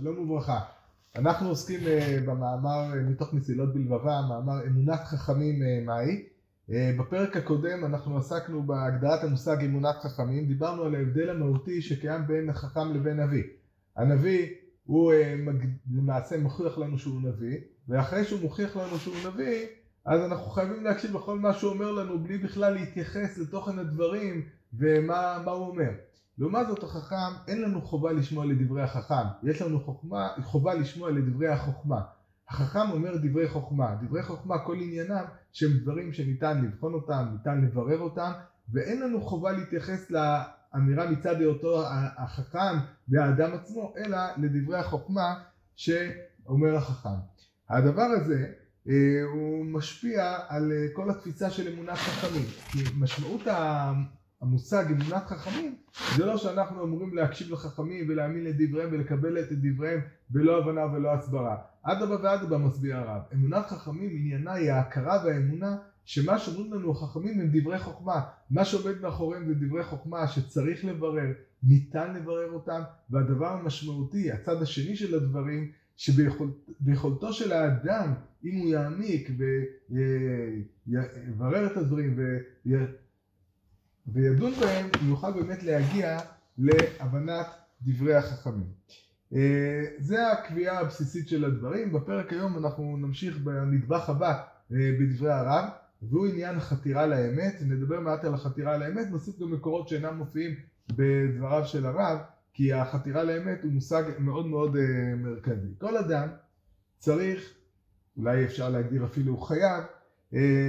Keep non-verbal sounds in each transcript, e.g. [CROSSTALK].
שלום וברכה. אנחנו עוסקים uh, במאמר uh, מתוך מסילות בלבבה, מאמר אמונת חכמים uh, מהי. בפרק הקודם אנחנו עסקנו בהגדרת המושג אמונת חכמים, דיברנו על ההבדל המהותי שקיים בין החכם לבין נביא. הנביא הוא. למעשה מוכיח לנו שהוא נביא, ואחרי שהוא מוכיח לנו שהוא נביא, אז אנחנו חייבים להקשיב לכל מה שהוא אומר לנו בלי בכלל להתייחס לתוכן הדברים ומה הוא אומר. לעומת זאת החכם, אין לנו חובה לשמוע לדברי החכם, יש לנו חוכמה, חובה לשמוע לדברי החוכמה. החכם אומר דברי חוכמה, דברי חוכמה כל עניינם שהם דברים שניתן לבחון אותם, ניתן לברר אותם, ואין לנו חובה להתייחס לאמירה מצד היותו החכם והאדם עצמו, אלא לדברי החוכמה שאומר החכם. הדבר הזה אה, הוא משפיע על אה, כל התפיסה של אמונת חכמים, כי משמעות המושג אמונת חכמים זה לא שאנחנו אמורים להקשיב לחכמים ולהאמין לדבריהם ולקבל את דבריהם בלא הבנה ולא הסברה. אדרבה ואדרבה מסביר הרב. אמונת חכמים עניינה היא ההכרה והאמונה שמה שאומרים לנו החכמים הם דברי חוכמה. מה שעומד מאחוריהם זה דברי חוכמה שצריך לברר, ניתן לברר אותם, והדבר המשמעותי, הצד השני של הדברים, שביכולתו של האדם, אם הוא יעמיק ויברר את הדברים וידון בהם, יוכל באמת להגיע להבנת דברי החכמים. אה, זה הקביעה הבסיסית של הדברים. בפרק היום אנחנו נמשיך בנדבך הבא אה, בדברי הרב, והוא עניין החתירה לאמת. נדבר מעט על החתירה לאמת, נוסיף גם מקורות שאינם מופיעים בדבריו של הרב, כי החתירה לאמת הוא מושג מאוד מאוד אה, מרכזי. כל אדם צריך, אולי אפשר להגדיר אפילו חייב,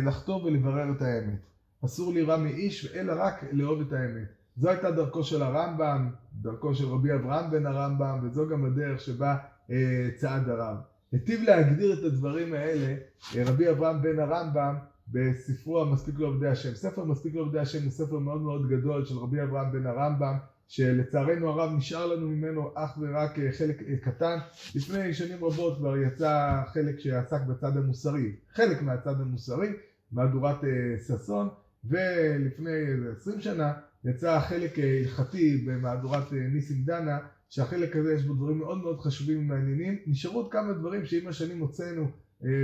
לחתור ולברר את האמת. אסור לירא מאיש אלא רק לאהוב את האמת. זו הייתה דרכו של הרמב"ם, דרכו של רבי אברהם בן הרמב"ם, וזו גם הדרך שבה אה, צעד הרב. היטיב להגדיר את הדברים האלה אה, רבי אברהם בן הרמב"ם בספרו המספיק לעובדי השם. ספר מספיק לעובדי השם הוא ספר מאוד מאוד גדול של רבי אברהם בן הרמב"ם, שלצערנו הרב נשאר לנו ממנו אך ורק אה, חלק אה, קטן. לפני שנים רבות כבר יצא חלק שעסק בצד המוסרי, חלק מהצד המוסרי, מהדורת ששון. ולפני איזה עשרים שנה יצא החלק הלכתי במהדורת אה, ניסים דנה שהחלק הזה יש בו דברים מאוד מאוד חשובים ומעניינים נשארו עוד כמה דברים שעם השנים הוצאנו אה,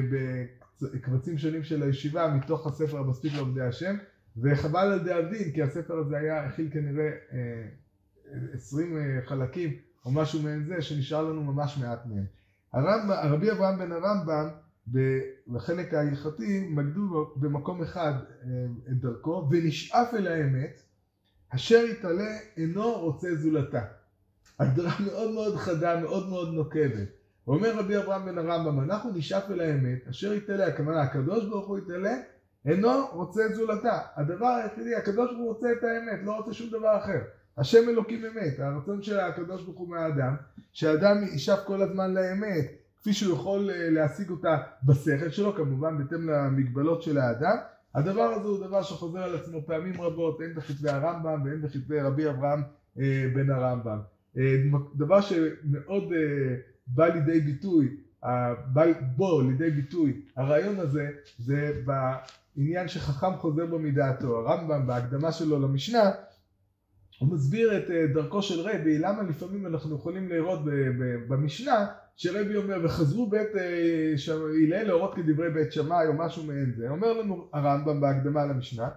בקבצים שונים של הישיבה מתוך הספר המספיק לעובדי השם וחבל על די הדין כי הספר הזה היה הכיל כנראה אה, עשרים חלקים או משהו מעין זה שנשאר לנו ממש מעט מהם. הרב, רבי אברהם בן הרמב"ם בחלק ההלכתי מגדו במקום אחד אה, את דרכו ונשאף אל האמת אשר יתעלה אינו רוצה זולתה. הגדרה מאוד מאוד חדה, מאוד מאוד נוקבת. אומר רבי אברהם בן הרמב"ם, אנחנו נשאף אל האמת, אשר יתעלה, הכוונה הקדוש ברוך הוא יתעלה, אינו רוצה זולתה. הדבר היחידי, הקדוש ברוך הוא רוצה את האמת, לא רוצה שום דבר אחר. השם אלוקים אמת, הרצון של הקדוש ברוך הוא מהאדם, שהאדם ישאף כל הזמן לאמת, כפי שהוא יכול אה, להשיג אותה בשכל שלו, כמובן בהתאם למגבלות של האדם. הדבר הזה הוא דבר שחוזר על עצמו פעמים רבות, הן בכתבי הרמב"ם והן בכתבי רבי אברהם אה, בן הרמב"ם. אה, דבר שמאוד בא לידי ביטוי, בא בו לידי ביטוי הרעיון הזה, זה בעניין שחכם חוזר בו מדעתו. הרמב"ם בהקדמה שלו למשנה הוא מסביר את דרכו של רבי, למה לפעמים אנחנו יכולים לראות במשנה שרבי אומר, וחזרו בית אה, הלל להורות כדברי בית שמאי או משהו מעין זה. אומר לנו הרמב"ם בהקדמה למשנה,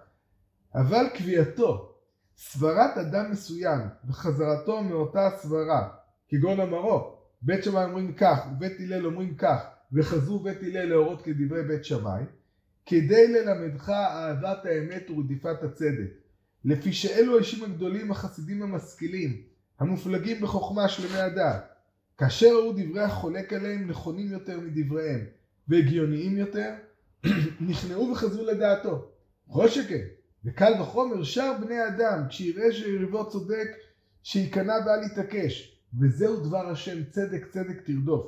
אבל קביעתו, סברת אדם מסוים וחזרתו מאותה סברה, כגון המרוק, בית שמאי אומרים כך ובית הלל אומרים כך, וחזרו בית הלל להורות כדברי בית שמאי, כדי ללמדך אהבת האמת ורדיפת הצדק. לפי שאלו האישים הגדולים החסידים המשכילים, המופלגים בחוכמה שלמי הדעת, כאשר ראו דברי החולק עליהם נכונים יותר מדבריהם והגיוניים יותר, [CLEARS THROAT] נכנעו וחזרו לדעתו. כל שכן, וקל וחומר שאר בני אדם, כשיראה שיריבו צודק, שייכנע ואל יתעקש. וזהו דבר השם, צדק צדק תרדוף.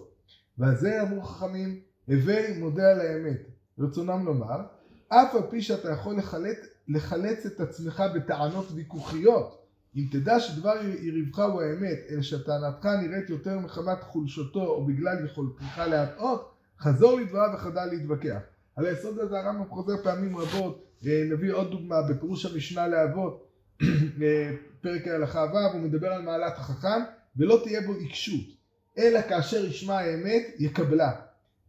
ועל זה אמרו חכמים, הווי מודה על האמת. רצונם לומר, אף על פי שאתה יכול לחלץ, לחלץ את עצמך בטענות ויכוחיות, אם תדע שדבר יריבך הוא האמת, אלא שטענתך נראית יותר מחמת חולשתו או בגלל יכולתך להטעות, חזור לדבריו וחדל להתווכח. על היסוד הזה הרמב"ם חוזר פעמים רבות, נביא עוד דוגמה בפירוש המשנה לאבות, [CLEARS THROAT] פרק ההלכה ו', הוא מדבר על מעלת החכם, ולא תהיה בו עיקשות. אלא כאשר ישמע האמת יקבלה.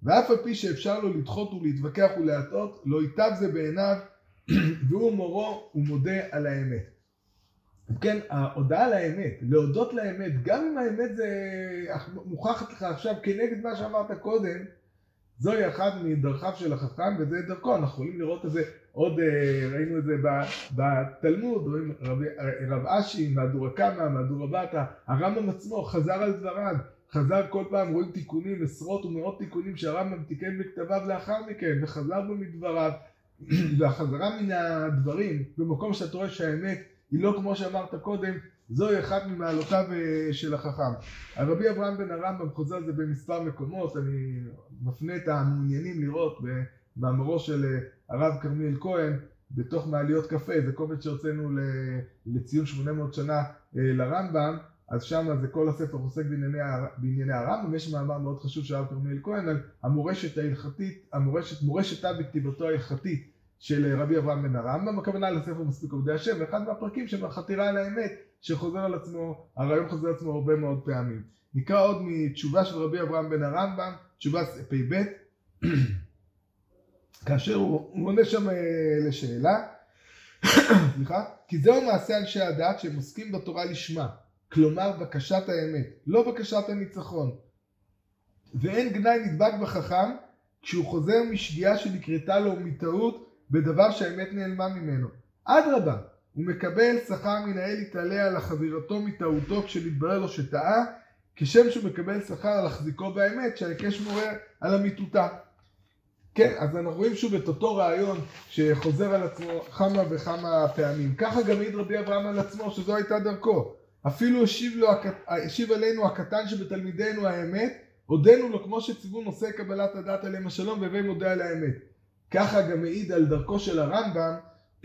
ואף על פי שאפשר לו לדחות ולהתווכח ולהטעות, לא ייטב זה בעיניו, [CLEARS THROAT] והוא מורו ומודה על האמת. כן, ההודעה על האמת, להודות לאמת, גם אם האמת זה מוכחת לך עכשיו כנגד מה שאמרת קודם, זוהי אחת מדרכיו של החכם וזה דרכו, אנחנו יכולים לראות את זה עוד, אה, ראינו את זה בתלמוד, רואים רב, רב אשי, מהדורה קמא, מהדורה בתא, הרמב"ם עצמו חזר על דבריו, חזר כל פעם, רואים תיקונים, עשרות ומאות תיקונים שהרמב"ם תיקן בכתביו לאחר מכן, וחזר בו מדבריו, [CLEARS THROAT] והחזרה מן הדברים, במקום שאתה רואה שהאמת היא לא כמו שאמרת קודם, זוהי אחת ממעלותיו אה, של החכם. הרבי אברהם בן הרמב"ם חוזר על זה במספר מקומות, אני מפנה את המעוניינים לראות במאמרו של אה, הרב כרמיאל כהן בתוך מעליות קפה, זה קובץ שהוצאנו לציון 800 שנה אה, לרמב"ם, אז שם זה כל הספר עוסק בענייני, בענייני הרמב"ם, יש מאמר מאוד חשוב של הרב כרמיאל כהן על המורשת ההלכתית, המורשת, מורשתה בכתיבתו ההלכתית של רבי אברהם בן הרמב"ם, הכוונה לספר מספיק עובדי השם, ואחד מהפרקים של החתירה אל האמת, שחוזר על עצמו, הרעיון חוזר על עצמו הרבה מאוד פעמים. נקרא עוד מתשובה של רבי אברהם בן הרמב"ם, תשובה פ"ב, [CLEARS THROAT] כאשר הוא עונה שם אה, לשאלה, [COUGHS] סליחה, כי זהו מעשה אנשי הדת שהם עוסקים בתורה לשמה, כלומר בקשת האמת, לא בקשת הניצחון. ואין גנאי נדבק בחכם כשהוא חוזר משגיאה שנקרתה לו מטעות בדבר שהאמת נעלמה ממנו. אדרבה, הוא מקבל שכר מן האל יתעלה על חזירתו מטעותו כשנתברר לו שטעה, כשם שהוא מקבל שכר על החזיקו באמת שההיקש מורה על אמיתותה. כן, אז אנחנו רואים שוב את אותו רעיון שחוזר על עצמו כמה וכמה פעמים. ככה גם העיד רבי אברהם על עצמו שזו הייתה דרכו. אפילו השיב, לו, השיב עלינו הקטן שבתלמידינו האמת, הודינו לו כמו שציוו נושאי קבלת הדת עליהם השלום והווי מודה על האמת. ככה גם מעיד על דרכו של הרמב"ם,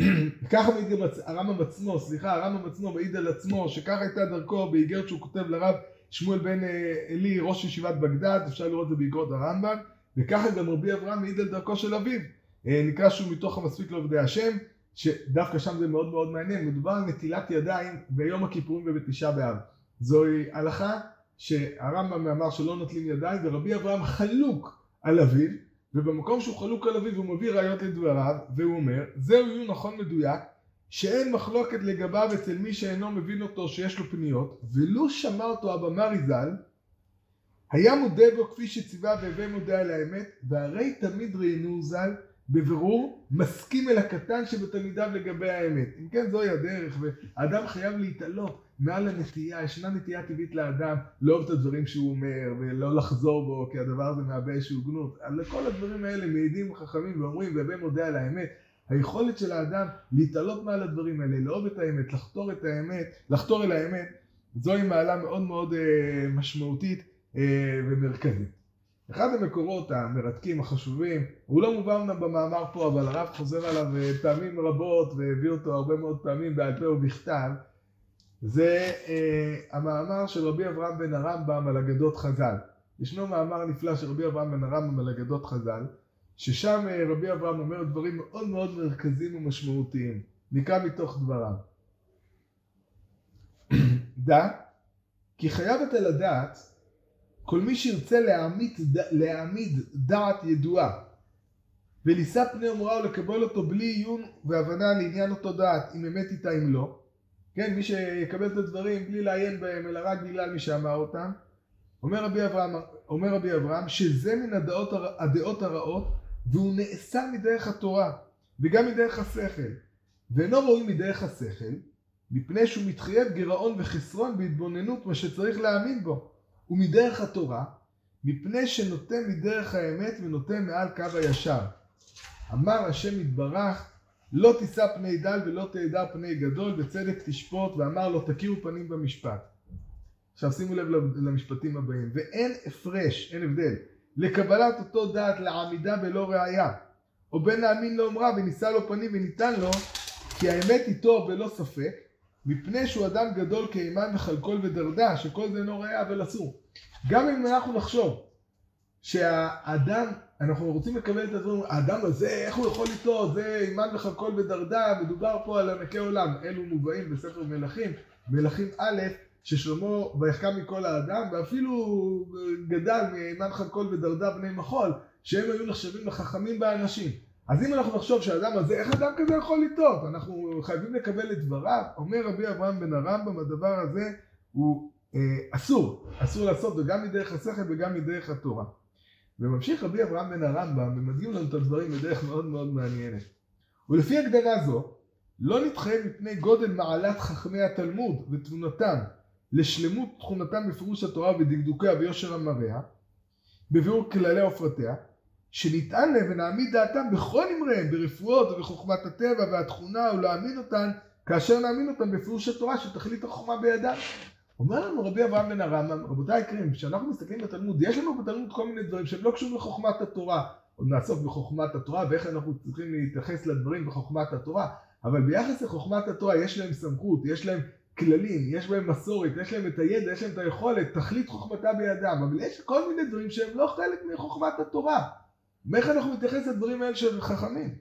[CLEARS THROAT] ככה מעיד גם הרמב"ם עצמו, סליחה, הרמב"ם עצמו מעיד על עצמו, שככה הייתה דרכו באיגרת שהוא כותב לרב שמואל בן אה, עלי, ראש ישיבת בגדד, אפשר לראות את זה באיגרות הרמב"ם, וככה גם רבי אברהם מעיד על דרכו של אביו. אה, נקרא שוב מתוך המספיק לעובדי השם, שדווקא שם זה מאוד מאוד מעניין, מדובר על נטילת ידיים ביום הכיפורים ובתשעה באב. זוהי הלכה שהרמב"ם אמר שלא נוטלים ידיים, ורבי אברהם חלוק על אביו, ובמקום שהוא חלוק על אביו הוא מביא ראיות לדבריו, והוא אומר, זהו עיון נכון מדויק, שאין מחלוקת לגביו אצל מי שאינו מבין אותו שיש לו פניות, ולו שמע אותו הבמרי ז"ל, היה מודה בו כפי שציווה והווה מודה על האמת, והרי תמיד ראינו ז"ל בבירור מסכים אל הקטן שבתלמידיו לגבי האמת. אם כן זוהי הדרך, והאדם חייב להתעלות מעל הנטייה, ישנה נטייה טבעית לאדם לאהוב את הדברים שהוא אומר ולא לחזור בו כי הדבר הזה מהווה איזושהי הוגנות. על כל הדברים האלה מעידים חכמים ואומרים והווה מודה על האמת. היכולת של האדם להתעלות מעל הדברים האלה, לאהוב את האמת, לחתור את האמת, לחתור אל האמת, זוהי מעלה מאוד מאוד אה, משמעותית אה, ומרכזית. אחד המקורות המרתקים, החשובים, הוא לא מובא אמנם במאמר פה, אבל הרב חוזר עליו אה, פעמים רבות והביא אותו הרבה מאוד פעמים בעל פה ובכתב, זה אה, המאמר של רבי אברהם בן הרמב"ם על אגדות חז"ל. ישנו מאמר נפלא של רבי אברהם בן הרמב"ם על אגדות חז"ל, ששם אה, רבי אברהם אומר דברים מאוד מאוד מרכזיים ומשמעותיים. נקרא מתוך דבריו. [CLEARS THROAT] דע כי חייבת על הדעת כל מי שירצה להעמיד, להעמיד דעת ידועה ולישא פני אומרה ולקבל אותו בלי עיון והבנה לעניין אותו דעת אם אמת איתה אם לא כן מי שיקבל את הדברים בלי לעיין בהם אלא רק בגלל מי שאמר אותם אומר רבי אברהם, אומר רבי אברהם שזה מן הדעות, הדעות הרעות והוא נאסר מדרך התורה וגם מדרך השכל ואינו ראוי מדרך השכל מפני שהוא מתחייב גירעון וחסרון בהתבוננות מה שצריך להאמין בו ומדרך התורה, מפני שנוטה מדרך האמת ונוטה מעל קו הישר. אמר השם יתברך, לא תישא פני דל ולא תעדר פני גדול, בצדק תשפוט, ואמר לא תכירו פנים במשפט. עכשיו שימו לב למשפטים הבאים, ואין הפרש, אין הבדל, לקבלת אותו דעת לעמידה בלא ראייה, או בין להאמין לאומרה ונישא לו פנים וניתן לו, כי האמת איתו בלא ספק, מפני שהוא אדם גדול כאימן וחלקול ודרדה, שכל זה אינו ראייה אבל אסור. גם אם אנחנו נחשוב שהאדם, אנחנו רוצים לקבל את הדברים, האדם הזה, איך הוא יכול לטעות, זה אימן וחלקול ודרדה, מדובר פה על ענקי עולם. אלו מובאים בספר מלכים, מלכים א', ששלמה ויחכם מכל האדם, ואפילו גדל מאימן חלקול ודרדה בני מחול, שהם היו נחשבים לחכמים באנשים. אז אם אנחנו נחשוב שהאדם הזה, איך אדם כזה יכול לטעות? אנחנו חייבים לקבל את דבריו. אומר רבי אברהם בן הרמב"ם, הדבר הזה הוא אה, אסור, אסור לעשות, וגם מדרך השכל וגם מדרך התורה. וממשיך רבי אברהם בן הרמב"ם, ומדגים לנו את הדברים בדרך מאוד מאוד מעניינת. ולפי הגדרה זו, לא נתחייב מפני גודל מעלת חכמי התלמוד ותבונתם לשלמות תכונתם בפירוש התורה ודקדוקיה ויושר המראה, בביאור כללי ופרטיה, שניתן להם ונעמיד דעתם בכל אמריהם, ברפואות ובחוכמת הטבע והתכונה, ולהאמין אותן כאשר נאמין אותן בפירוש התורה שתכלית החוכמה בידם. אומר לנו רבי אברהם בן הרמב"ם, רבותיי יקרים, כשאנחנו מסתכלים בתלמוד, יש לנו בתלמוד כל מיני דברים שהם לא קשורים לחוכמת התורה. עוד נעסוק בחוכמת התורה ואיך אנחנו צריכים להתייחס לדברים בחוכמת התורה, אבל ביחס לחוכמת התורה יש להם סמכות, יש להם כללים, יש בהם מסורת, יש להם את הידע, יש להם את היכולת, תכלית חוכמתה בידם, אבל יש כל מיני דברים שהם לא חלק מחוכמת התורה. איך אנחנו מתייחס לדברים האלה של חכמים?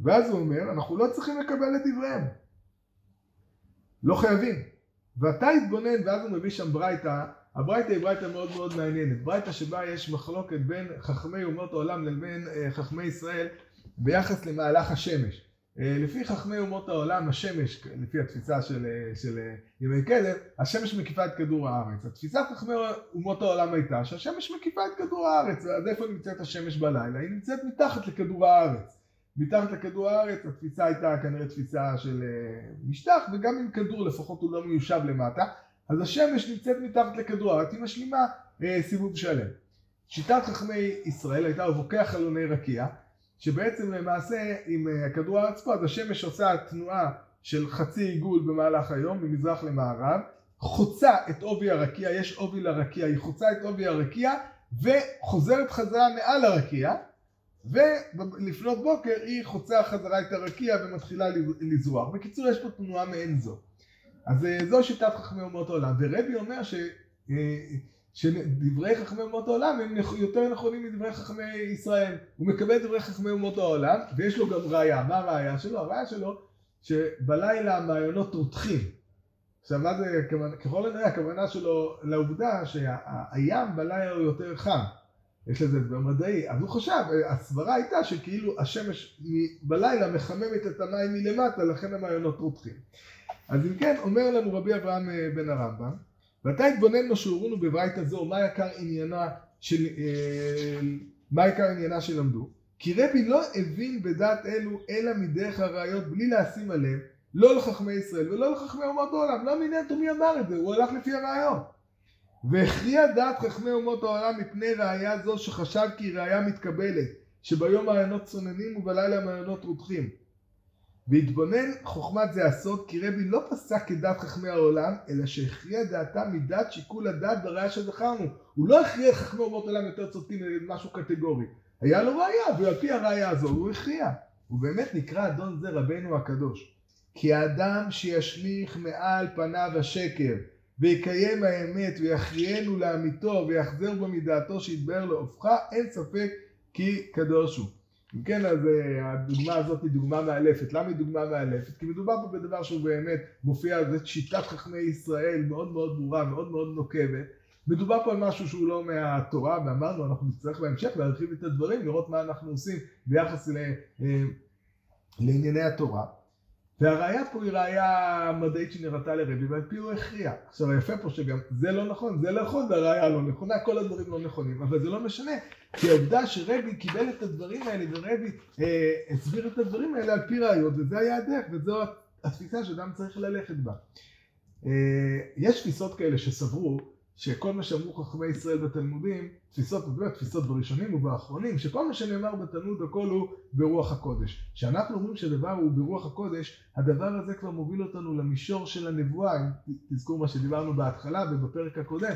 ואז הוא אומר, אנחנו לא צריכים לקבל את דבריהם. לא חייבים. ואתה התבונן, ואז הוא מביא שם ברייתא, הברייתא היא ברייתא מאוד מאוד מעניינת. ברייתא שבה יש מחלוקת בין חכמי אומות העולם לבין אה, חכמי ישראל ביחס למהלך השמש. אה, לפי חכמי אומות העולם, השמש, לפי התפיסה של, אה, של ימי כלב, השמש מקיפה את כדור הארץ. התפיסת חכמי אומות העולם הייתה שהשמש מקיפה את כדור הארץ. אז איפה נמצאת השמש בלילה? היא נמצאת מתחת לכדור הארץ. מתחת לכדור הארץ התפיסה הייתה כנראה תפיסה של משטח, וגם אם כדור לפחות הוא לא מיושב למטה, אז השמש נמצאת מתחת לכדור הארץ, היא משלימה אה, סיבוב שלם. שיטת חכמי ישראל הייתה אבוקי חלוני רקיע, שבעצם למעשה עם אה, כדור הארץ פה, אז השמש עושה תנועה של חצי עיגול במהלך היום, ממזרח למערב, חוצה את עובי הרקיע, יש עובי לרקיע, היא חוצה את עובי הרקיע וחוזרת חזרה מעל הרקיע, ולפנות בוקר היא חוצה חזרה את הרקיע ומתחילה לזרוח. בקיצור, יש פה תנועה מעין זו. אז אה, זו שיטת חכמי אומות העולם, ורבי אומר ש... שדברי חכמי אומות העולם הם יותר נכונים מדברי חכמי ישראל. הוא מקבל דברי חכמי אומות העולם, ויש לו גם ראייה. מה הראייה שלו? הראייה שלו שבלילה המעיינות רותחים. עכשיו מה זה, ככל הנראה הכוונה שלו לעובדה שהים בלילה הוא יותר חם. יש לזה דבר מדעי. אז הוא חשב, הסברה הייתה שכאילו השמש בלילה מחממת את המים מלמטה, לכן המעיינות רותחים. אז אם כן, אומר לנו רבי אברהם אה, בן הרמב"ם, ואתה התבונן מה שהורונו בברייתא זו, מה יקר עניינה של, אה, מה יקר עניינה שלמדו? כי רבי לא הבין בדעת אלו אלא מדרך הראיות בלי לשים עליהם, לא לחכמי ישראל ולא לחכמי אומות העולם, לא מעניין אותו מי אמר את זה, הוא הלך לפי הראיות. והכריע דעת חכמי אומות העולם מפני ראיה זו שחשב כי ראיה מתקבלת, שביום מעיינות צוננים ובלילה מעיינות רותחים. והתבונן חוכמת זה הסוד כי רבי לא פסק כדת חכמי העולם אלא שהכריע דעתם מדעת שיקול הדעת בראיה שזכרנו הוא לא הכריע חכמי אומות עולם יותר צודקים משהו קטגורי. היה לו ראיה ועל פי הראיה הזו הוא הכריע. הוא באמת נקרא אדון זה רבנו הקדוש. כי האדם שישליך מעל פניו השקר ויקיים האמת ויכריענו לאמיתו ויחזר בו מדעתו שיתבהר להופכה אין ספק כי קדוש הוא כן, אז אה, הדוגמה הזאת היא דוגמה מאלפת. למה היא דוגמה מאלפת? כי מדובר פה בדבר שהוא באמת מופיע, זאת שיטת חכמי ישראל מאוד מאוד ברורה, מאוד מאוד נוקבת. מדובר פה על משהו שהוא לא מהתורה, ואמרנו, אנחנו נצטרך בהמשך להרחיב את הדברים, לראות מה אנחנו עושים ביחס ל, אה, לענייני התורה. והראיה פה היא ראיה מדעית שנראתה לרבי, ועל פי הוא הכריע. עכשיו היפה פה שגם זה לא נכון, זה לא נכון והראיה לא נכונה, כל הדברים לא נכונים, אבל זה לא משנה, כי העובדה שרבי קיבל את הדברים האלה ורבי אה, הסביר את הדברים האלה על פי ראיות, וזה היה הדרך, וזו התפיסה שאדם צריך ללכת בה. אה, יש תפיסות כאלה שסברו שכל מה שאמרו חכמי ישראל בתלמודים, תפיסות, באמת תפיסות בראשונים ובאחרונים, שכל מה שנאמר בתלמוד הכל הוא ברוח הקודש. כשאנחנו אומרים שדבר הוא ברוח הקודש, הדבר הזה כבר מוביל אותנו למישור של הנבואה, אם תזכרו מה שדיברנו בהתחלה ובפרק הקודם.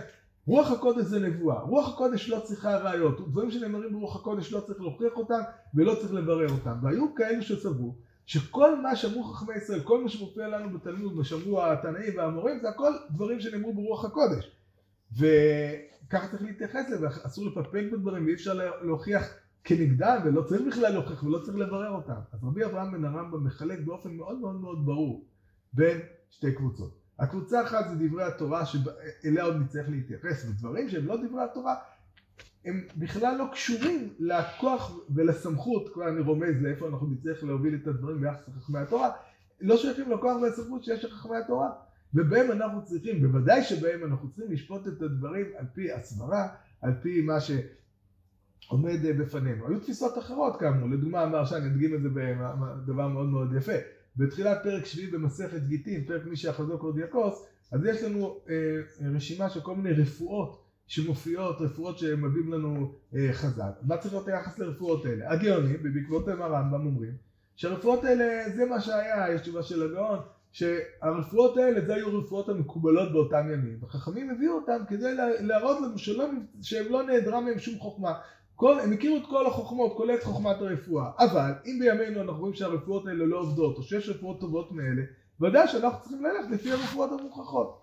רוח הקודש זה נבואה, רוח הקודש לא צריכה ראיות, דברים שנאמרים ברוח הקודש לא צריך להוכיח אותם ולא צריך לברר אותם. והיו כאלו שסברו שכל מה שאמרו חכמי ישראל, כל מה שמופיע לנו בתלמוד, מה שאמרו התנאים והמורים, זה הכל דברים שנאמרו ברוח הקודש. וככה צריך להתייחס לזה, אסור לפקפק בדברים, ואי אפשר להוכיח כנגדם, ולא צריך בכלל להוכיח ולא צריך לברר אותם. אז רבי אברהם בן הרמב"ם מחלק באופן מאוד מאוד מאוד ברור בין שתי קבוצות. הקבוצה אחת זה דברי התורה שאליה עוד נצטרך להתייחס, ודברים שהם לא דברי התורה הם בכלל לא קשורים לכוח ולסמכות, כבר אני רומז לאיפה אנחנו נצטרך להוביל את הדברים ביחס לחכמי התורה, לא שייכים לכוח ולסמכות שיש לחכמי התורה, ובהם אנחנו צריכים, בוודאי שבהם אנחנו צריכים לשפוט את הדברים על פי הסברה, על פי מה שעומד בפנינו. היו תפיסות אחרות כאמור, לדוגמה המהרש"א, אני אדגים את זה בדבר מאוד מאוד יפה. בתחילת פרק שביעי במסכת גיטין, פרק מי שיחזור קורדיאקוס, אז יש לנו אה, רשימה של כל מיני רפואות שמופיעות, רפואות שמביאים לנו אה, חז"ל. מה צריך להיות היחס לרפואות האלה? הגאונים, ובעקבותיהם הרמב"ם אומרים, שהרפואות האלה זה מה שהיה, יש תשובה של הגאון, שהרפואות האלה זה היו הרפואות המקובלות באותם ימים. וחכמים הביאו אותם כדי להראות לנו שלא, שהם לא נעדרה מהם שום חוכמה. כל, הם הכירו את כל החוכמות, כולל את חוכמת הרפואה. אבל אם בימינו אנחנו רואים שהרפואות האלה לא עובדות, או שיש רפואות טובות מאלה, ודאי שאנחנו צריכים ללכת לפי הרפואות המוכחות.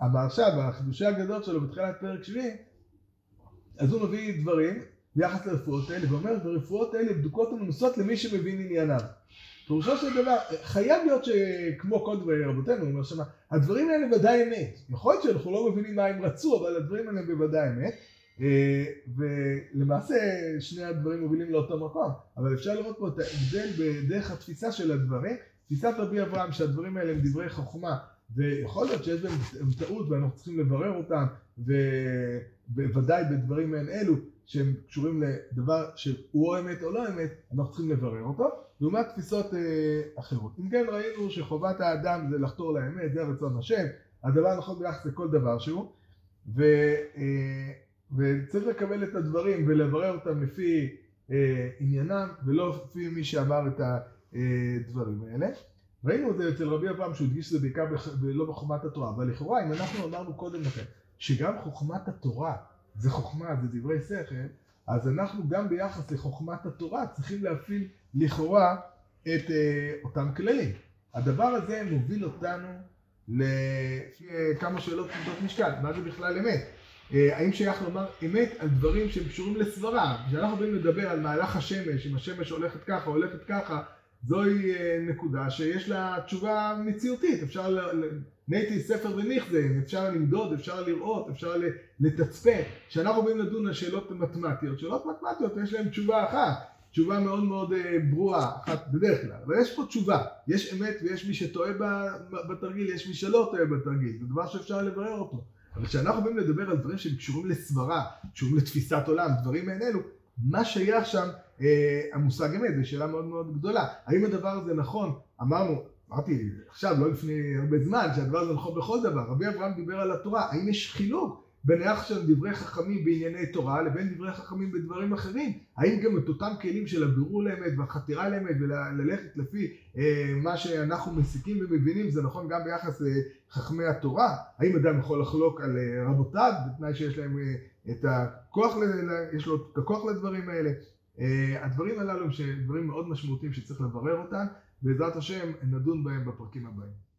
אבל עכשיו, בחידושי הגדול שלו בתחילת פרק שביעי, אז הוא מביא דברים ביחס לרפואות האלה, ואומר, הרפואות האלה בדוקות ומנוסות למי שמבין עניינם. פירושו של דבר, חייב להיות שכמו דברי רבותינו, אומר שמה, הדברים האלה ודאי אמת. יכול להיות שאנחנו לא מבינים מה הם רצו, אבל הדברים האלה בוודאי אמת. אה, ולמעשה שני הדברים מובילים לאותו מקום, אבל אפשר לראות פה את ההבדל בדרך התפיסה של הדברים. תפיסת רבי אברהם שהדברים האלה הם דברי חוכמה ויכול להיות שיש בהם טעות ואנחנו צריכים לברר אותם ובוודאי בדברים מעין אלו שהם קשורים לדבר שהוא או אמת או לא אמת אנחנו צריכים לברר אותו לעומת תפיסות אה, אחרות. אם כן ראינו שחובת האדם זה לחתור לאמת, זה רצון השם, הדבר נכון ביחס לכל דבר שהוא ו, אה, וצריך לקבל את הדברים ולברר אותם לפי אה, עניינם ולא לפי מי שאמר את הדברים האלה. ראינו את זה אצל רבי אברהם שהוא הדגיש את זה בעיקר לא בחוכמת התורה, אבל לכאורה אם אנחנו אמרנו קודם לכן שגם חוכמת התורה זה חוכמה, זה דברי שכל, אז אנחנו גם ביחס לחוכמת התורה צריכים להפעיל לכאורה את אה, אותם כללים. הדבר הזה מוביל אותנו לכמה שאלות כבדות משקל, מה זה בכלל אמת? אה, האם שייך לומר אמת על דברים שהם קשורים לסברה? כשאנחנו באים לדבר על מהלך השמש, אם השמש הולכת ככה, הולכת ככה, זוהי אה, נקודה שיש לה תשובה מציאותית, אפשר, נהייתי ספר וניחזן, אפשר למדוד, אפשר לראות, אפשר לתצפת. כשאנחנו באים לדון על שאלות מתמטיות, שאלות מתמטיות יש להן תשובה אחת, תשובה מאוד מאוד אה, ברורה, אחת בדרך כלל, אבל יש פה תשובה, יש אמת ויש מי שטועה בתרגיל, יש מי שלא טועה בתרגיל, זה דבר שאפשר לברר אותו. אבל כשאנחנו באים לדבר על דברים שהם קשורים לסברה, קשורים לתפיסת עולם, דברים מעין אלו, מה שייך שם המושג אמת, זו שאלה מאוד מאוד גדולה. האם הדבר הזה נכון? אמרנו, אמרתי עכשיו, לא לפני הרבה זמן, שהדבר הזה נכון בכל דבר. רבי אברהם דיבר על התורה, האם יש חילוק בין היחס של דברי חכמים בענייני תורה לבין דברי חכמים בדברים אחרים? האם גם את אותם כלים של הבירור לאמת והחתירה לאמת וללכת לפי אה, מה שאנחנו מסיקים ומבינים, זה נכון גם ביחס לחכמי התורה? האם אדם יכול לחלוק על אה, רבותיו בתנאי שיש להם אה, את הכוח, יש לו את הכוח לדברים האלה? אה, הדברים הללו הם דברים מאוד משמעותיים שצריך לברר אותם, בעזרת השם נדון בהם בפרקים הבאים.